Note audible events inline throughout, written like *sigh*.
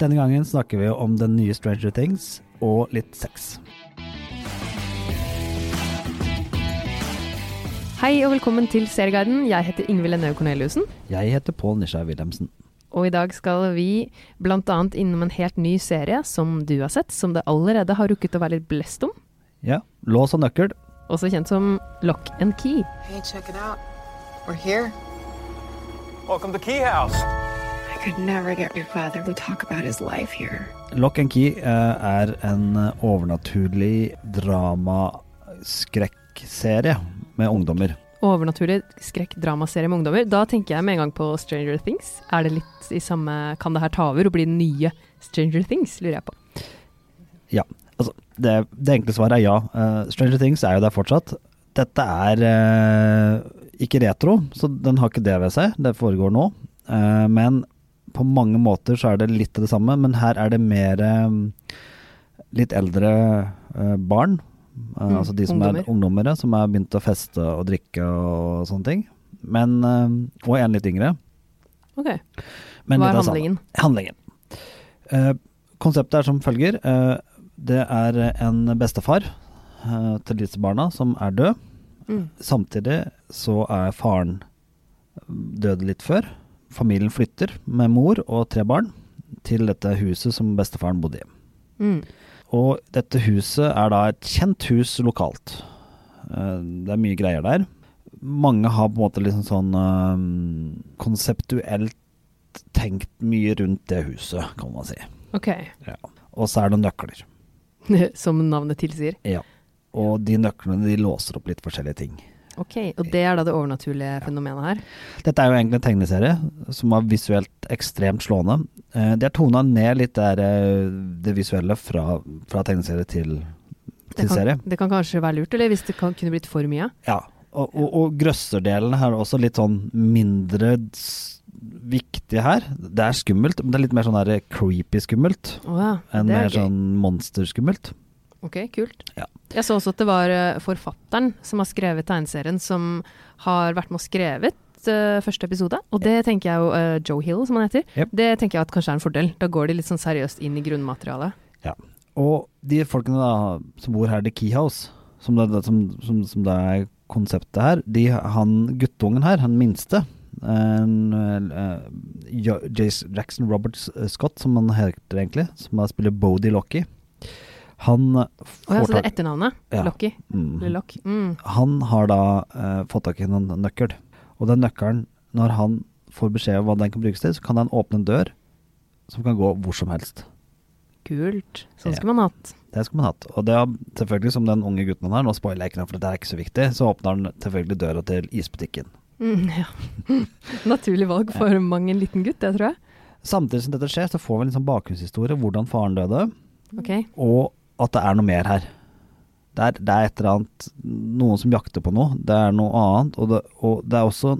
Denne gangen snakker vi om den nye Stranger Things og litt sex. Hei og velkommen til Serieguiden. Jeg heter Ingvild Enøe Corneliussen. Jeg heter Pål Nisha Wilhelmsen. Og i dag skal vi bl.a. innom en helt ny serie som du har sett, som det allerede har rukket å være litt blest om. Ja, lås og nøkkel. Også kjent som Lock and Key. Hey, check it out. We're here. Welcome to Key House. Lock and Key eh, er en overnaturlig drama-skrekkserie med ungdommer. Overnaturlig skrekk-dramaserie med ungdommer. Da tenker jeg med en gang på Stranger Things. Er det litt i samme Kan det her ta over og bli den nye Stranger Things, lurer jeg på. Ja. Altså, det, det enkle svaret er ja. Uh, Stranger Things er jo der fortsatt. Dette er uh, ikke retro, så den har ikke det ved seg. Det foregår nå. Uh, men på mange måter så er det litt det samme, men her er det mer eh, litt eldre eh, barn. Eh, Mm, altså de som ungdommer. er ungdommer, som har begynt å feste og drikke og sånne ting. Men, eh, og en litt yngre. Ok. Men Hva er handlingen? Handlingen. Konseptet er som følger. Det er en bestefar til disse barna som er død. Mm. Samtidig så er faren død litt før. Familien flytter med mor og tre barn til dette huset som bestefaren bodde i. Mm. Og dette huset er da et kjent hus lokalt. Eh, Det er mye greier der. Mange har på en måte liksom sånn eh, konseptuelt tenkt mye rundt det huset, kan man si. Ok. Og så er det nøkler. *laughs* Som navnet tilsier. Ja. Og de nøklene de låser opp litt forskjellige ting. Ok, Og det er da det overnaturlige fenomenet her. Dette er jo egentlig en tegneserie som er visuelt ekstremt slående. Eh, De har tona ned litt der, eh, det visuelle fra, fra tegneserie til, Det kan, serie. det kan kanskje være lurt, eller hvis det kan, kunne blitt for mye. Ja, og, og, og grøsserdelen er også litt sånn mindre viktig her. Det er skummelt, men det er litt mer sånn creepy skummelt oh ja, enn er mer sånn monsterskummelt. Ok, kult. Ja. Jeg så også at det var eh, forfatteren som har skrevet tegneserien, som har vært med og skrevet eh, første episode. Og det tenker jeg jo uh, Joe Hill, som han heter. Yep. Det tenker jeg at kanskje er en fordel. Da går de litt sånn seriøst inn i grunnmaterialet. Ja. Og de folkene da som bor her, The Keyhouse, som det, som, som, som det er konseptet her, de, han guttungen her, han minste, en, uh, Jason Jackson Roberts eh, Scott, som han heter egentlig, som spiller Bodie Locky, han Å ja, så det er etternavnet? Ja. Locky? Mm. Lock? Mm. Han har da eh, fått tak i en nøkkel. Og den nøkkelen, når han får beskjed om hva den kan brukes til, så kan han åpne en dør som kan gå hvor som helst. Kult. Sånn Ja. skulle man hatt. Det skulle man hatt. Og det er selvfølgelig som den unge gutten han er, nå spoiler jeg ikke noe, for det er ikke så viktig, så åpner han selvfølgelig døra til isbutikken. Mm, ja. *laughs* Naturlig valg for mang en liten gutt, det tror jeg. Samtidig som dette skjer, så får vi en liksom bakgrunnshistorie, hvordan faren døde, Ok. og at det er noe mer her. Det er, det er et eller annet Noen som jakter på noe. Det er noe annet. Og det, og det er også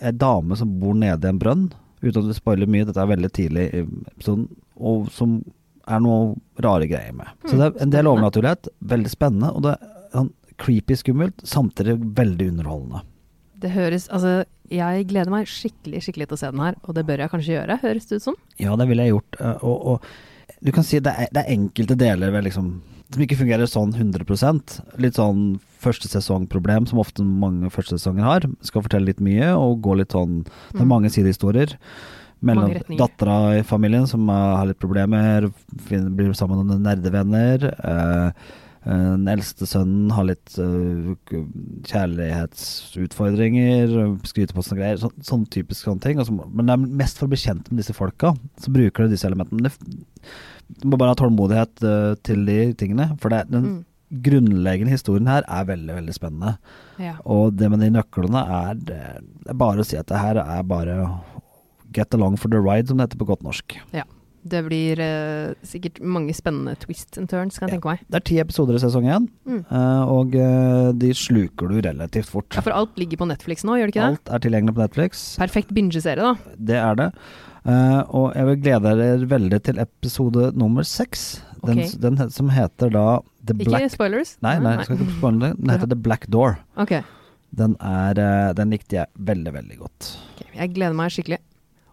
ei dame som bor nede i en brønn, uten at vi spoiler mye, dette er veldig tidlig episoden, og som er noe rare greier med. Så det er en del overnaturlighet. Veldig spennende. Og det er sånn creepy skummelt, samtidig veldig underholdende. Det høres Altså, jeg gleder meg skikkelig, skikkelig til å se den her, og det bør jeg kanskje gjøre, høres det ut som. Ja, det ville jeg gjort. eh, Og, og du kan si det er, det er enkelte deler ved liksom, som ikke fungerer sånn 100% Litt sånn første sesongproblem som ofte mange første sesonger har. Skal fortelle litt mye og gå litt sånn Det er Mm. mange sidehistorier. Mellom dattera i familien som har litt problemer, blir sammen med noen nerdevenner. eh, den eldste sønnen har litt eh, kjærlighetsutfordringer, skryter på seg greier. Så, sånn typisk sånne ting. Altså, men det er mest for å bli kjent med disse folka, så bruker du disse elementene. Du må bare ha tålmodighet uh, til de tingene. For det, den Mm. grunnleggende historien her er veldig, veldig spennende. Ja. Og det med de nøklene er Det det er bare å si at det her er bare get along for the ride, som det heter på godt norsk. Det blir uh, sikkert mange spennende twists and turns, kan jeg Ja. tenke meg. Det er ti episoder i sesong én, Mm. uh, og uh, de sluker du relativt fort. Ja, for alt ligger på Netflix nå, gjør det ikke det? Alt er tilgjengelig på Netflix. Perfekt bingeserie, da. Det er det. Og jeg vil glede dere veldig til episode nummer seks. Den, okay. den som heter da The Ikke Black spoilers? Nei, nei, jeg skal ikke spoile det. Den heter The Black Door. Ok. Den, er, den likte jeg veldig, veldig godt. Okay. Jeg gleder meg skikkelig.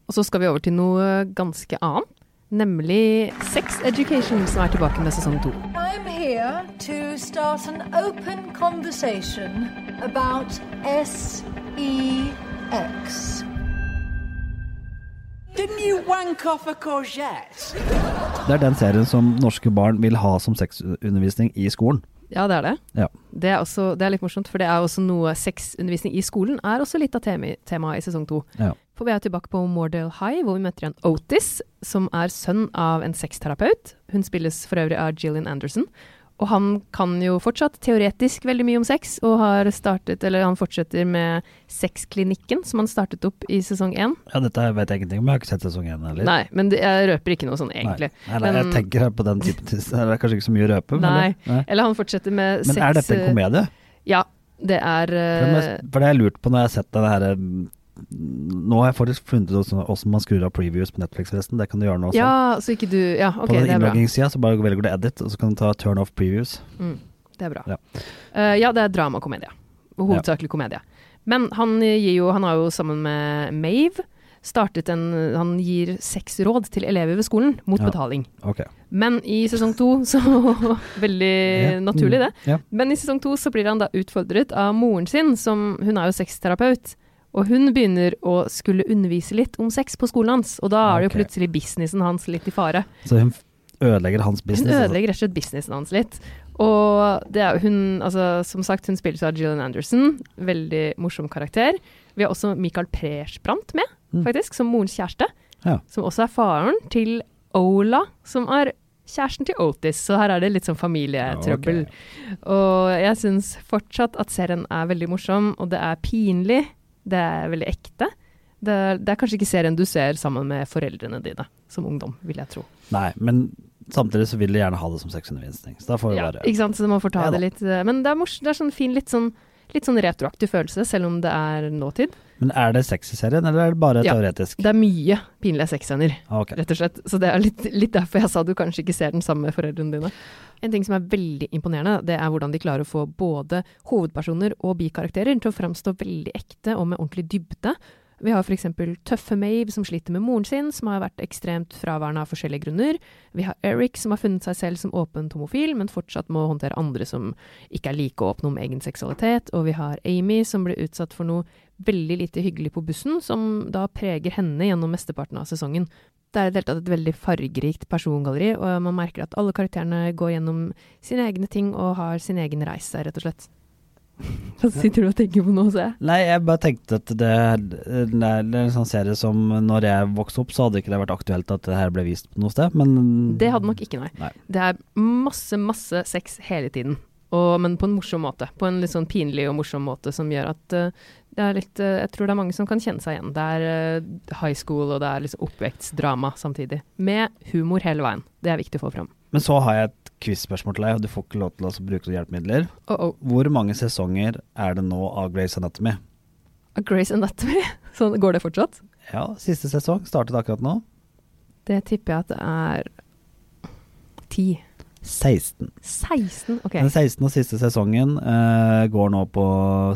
Og så skal vi over til noe ganske annet. Nemlig Sex Education, som er tilbake med sesong to. I'm here to start an open conversation about sex. Didn't you wank off a courgette? Det er den serien som norske barn vil ha som sexundervisning i skolen. Ja, det er det. Ja. Det er, også, det er litt morsomt, for det er også noe sexundervisning i skolen er også litt av temaet temaet i sesong to. Ja. For vi er tilbake på Mordale High, hvor vi møter igjen Otis, som er sønn av en sexterapeut. Hun spilles for øvrig av Gillian Anderson. Og han kan jo fortsatt teoretisk veldig mye om sex, og har startet, eller han fortsetter med Sexklinikken, som han startet opp i sesong én. ja, dette vet jeg ingenting om, jeg har ikke sett sesong én heller. Nei, men det, jeg røper ikke noe sånn egentlig. Nei, nei, jeg Men- tenker her på den typen Det er kanskje ikke så mye å røpe, Nei. det- nei. Eller han fortsetter med sex men er dette en komedie? Ja, det er For det, eh, har jeg lurt på når jeg har sett den her mm, Nå har jeg faktisk funnet ut hvordan- man skrur av previews på Netflix, forresten. Det kan du gjøre nå også. Ja, så ikke du Ja, ok, på den innloggingssida så bare velger du edit, og så kan du ta turn off previews. Mm, det er bra. Ja. uh, ja, det er dramakomedie. Hovedsakelig hovedsakelig komedie. Men han gir jo Han har jo sammen med Mave startet en Han gir seks råd til elever ved skolen mot Ja. betaling. Ok. Men i sesong to så *laughs* Veldig Ja. naturlig, det. Mm. Ja. Men i sesong to så blir han da utfordret av moren sin, som Hun er jo sexterapeut. Og hun begynner å skulle undervise litt om sex på skolen hans, og da er det jo plutselig businessen hans litt i fare. Så hun ødelegger hans business. Hun ødelegger rett og slett businessen hans litt. Og det er hun, altså som sagt, hun spilles av Gillian Anderson. Veldig morsom karakter. Vi har også Michael Persbrandt med, Mm. faktisk, som morens kjæreste. Ja. Som også er faren til Ola, som er kjæresten til Otis. Så her er det litt sånn familietrøbbel. Og jeg syns fortsatt at serien er veldig morsom, og det er pinlig. Det er veldig ekte. Det det er kanskje ikke serien du ser sammen med foreldrene dine som ungdom, vil jeg tro. Nei, men samtidig så vil de gjerne ha det som sexundervisning. Så da får vi Ja, bare ikke sant, så man får ta Ja det litt Men det er, mors det er sånn fin, litt sånn, litt sånn retroaktiv følelse, selv om det er nåtid. Men er det sex i serien, eller er det bare Ja. teoretisk? Det er mye pinlige sexscener, okay. rett og slett. Så det er litt, litt derfor jeg sa du kanskje ikke ser den sammen med foreldrene dine. En ting som er veldig imponerende, det er hvordan de klarer å få både hovedpersoner og bikarakterer til å framstå veldig ekte og med ordentlig dybde. Vi har f.eks. tøffe Maeve som sliter med moren sin, som har vært ekstremt fraværende av forskjellige grunner. Vi har Eric som har funnet seg selv som åpent homofil, men fortsatt må håndtere andre som ikke er like åpne om egen seksualitet. Og vi har Amy som ble utsatt for noe veldig lite hyggelig på bussen, som da preger henne gjennom mesteparten av sesongen. Det er i det hele tatt et veldig fargerikt persongalleri, og man merker at alle karakterene går gjennom sine egne ting og har sin egen reise, rett og slett. Hva sitter du og tenker på nå, ser jeg? Nei, jeg bare tenkte at det, det er en sånn serie som når jeg vokste opp, så hadde ikke det vært aktuelt at det her ble vist noe sted, men Det hadde nok ikke, nei. Nei. Det er masse, masse sex hele tiden. Og, men på en morsom måte. På en litt sånn pinlig og morsom måte som gjør at uh, det er litt uh, Jeg tror det er mange som kan kjenne seg igjen. Det er uh, high school, og det er liksom oppvekstdrama samtidig. Med humor hele veien. Det er viktig å få fram. Men så har jeg et quiz-spørsmål til deg, og du får ikke lov til å bruke hjelpemidler. Uh oh. Hvor mange sesonger er det nå av Grace Anatomy? Av Grace Anatomy. *laughs* Sånn, går det fortsatt? Ja, siste sesong startet akkurat nå. Det tipper jeg at det er ti. 16. 16? Ok. Den 16. og siste sesongen eh, går nå på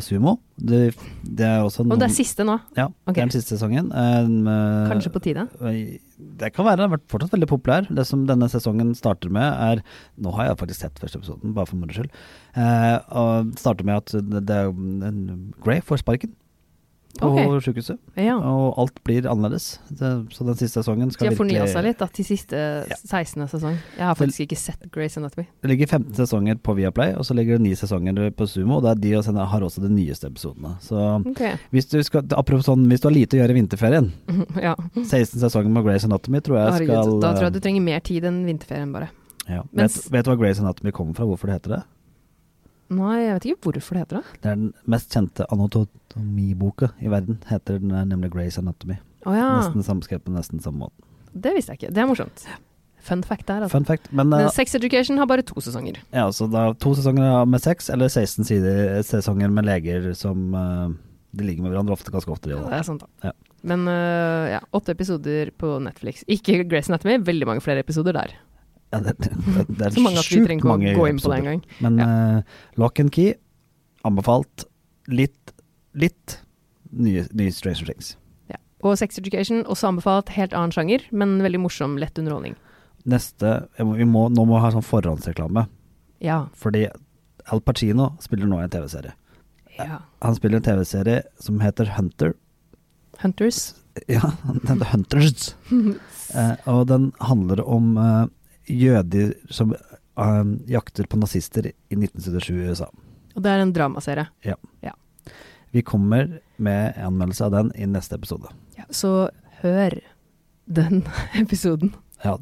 Sumo. Det, det er også Og noen det er siste nå? Ja, okay. det er den siste sesongen. Eh, med- Kanskje på tide? Det kan være. Den har vært fortsatt veldig populær. Det som denne sesongen starter med, er Nå har jeg faktisk sett første episoden, bare for moro skyld. Eh, og starter med at det, det en Grey får sparken på okay. sykehuset. Ja. Og alt blir annerledes. Det, så den siste sesongen skal virkelig De har fornya seg litt da, til siste Ja. 16. sesong. Jeg har faktisk ikke sett Grace Anatomy. Det ligger 15 sesonger på Viaplay, og så ligger det 9 sesonger på Sumo. Og det de også, har også de nyeste episodene. Så okay. hvis du skal Apropos sånn, hvis du har lite å gjøre i vinterferien *laughs* ja. 16 sesonger med Grace Anatomy tror jeg skal da tror jeg du trenger mer tid enn vinterferien, bare. ja. Mens- vet, vet du hva Grace Anatomy kommer fra? Hvorfor det heter det? Nei, jeg vet ikke hvorfor det heter det. Det er den mest kjente anatomiboka i verden. Heter den eh, nemlig Grace Anatomy. Oh, ja. Nesten samskrevet på nesten samme måte. Det visste jeg ikke. Det er morsomt. Fun fact der, altså. Fun fact. Men, Men eh, Sex Education har bare to sesonger. ja, så da to sesonger med sex, eller 16 sider, sesonger med leger som uh, De ligger med hverandre ofte, ganske ofte. De, Ja, det er sant, da. Ja. Men uh, ja, åtte episoder på Netflix. Ikke Grace Anatomy, veldig mange flere episoder der. Ja, det, det, det er Så mange at vi trenger ikke å gå inn på det engang. Men eh, Lock and Key, anbefalt. Litt, litt nye, nye Stranger Things. Og Sex Education, også anbefalt, helt annen sjanger, men veldig morsom, lett underholdning. Neste vi må, Nå må vi ha sånn forhåndsreklame. Ja. Fordi Al Pacino spiller nå i en TV-serie. ja. Han spiller en TV-serie som heter Hunter. Hunters. Ja, *laughs* den heter Hunters. *laughs* eh, og den handler om eh, jøder som um, jakter på nazister i 1977 i USA. Og det er en dramaserie. Ja. Vi kommer med anmeldelse av den i neste episode. Ja, så hør den *laughs* episoden. Ja,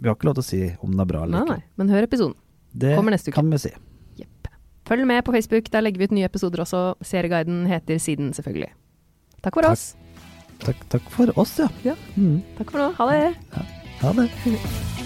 vi har ikke lov til å si om den er bra Nei, eller ikke. nei, men hør episoden. Det Kommer neste uke. kan vi si. Jepp. Følg med på Facebook, der legger vi ut nye episoder også. Serieguiden heter Siden, selvfølgelig. Takk for Takk. oss. Takk, takk for oss, ja. Ja. Mm, Takk for nå. Ha det. ha det. *laughs*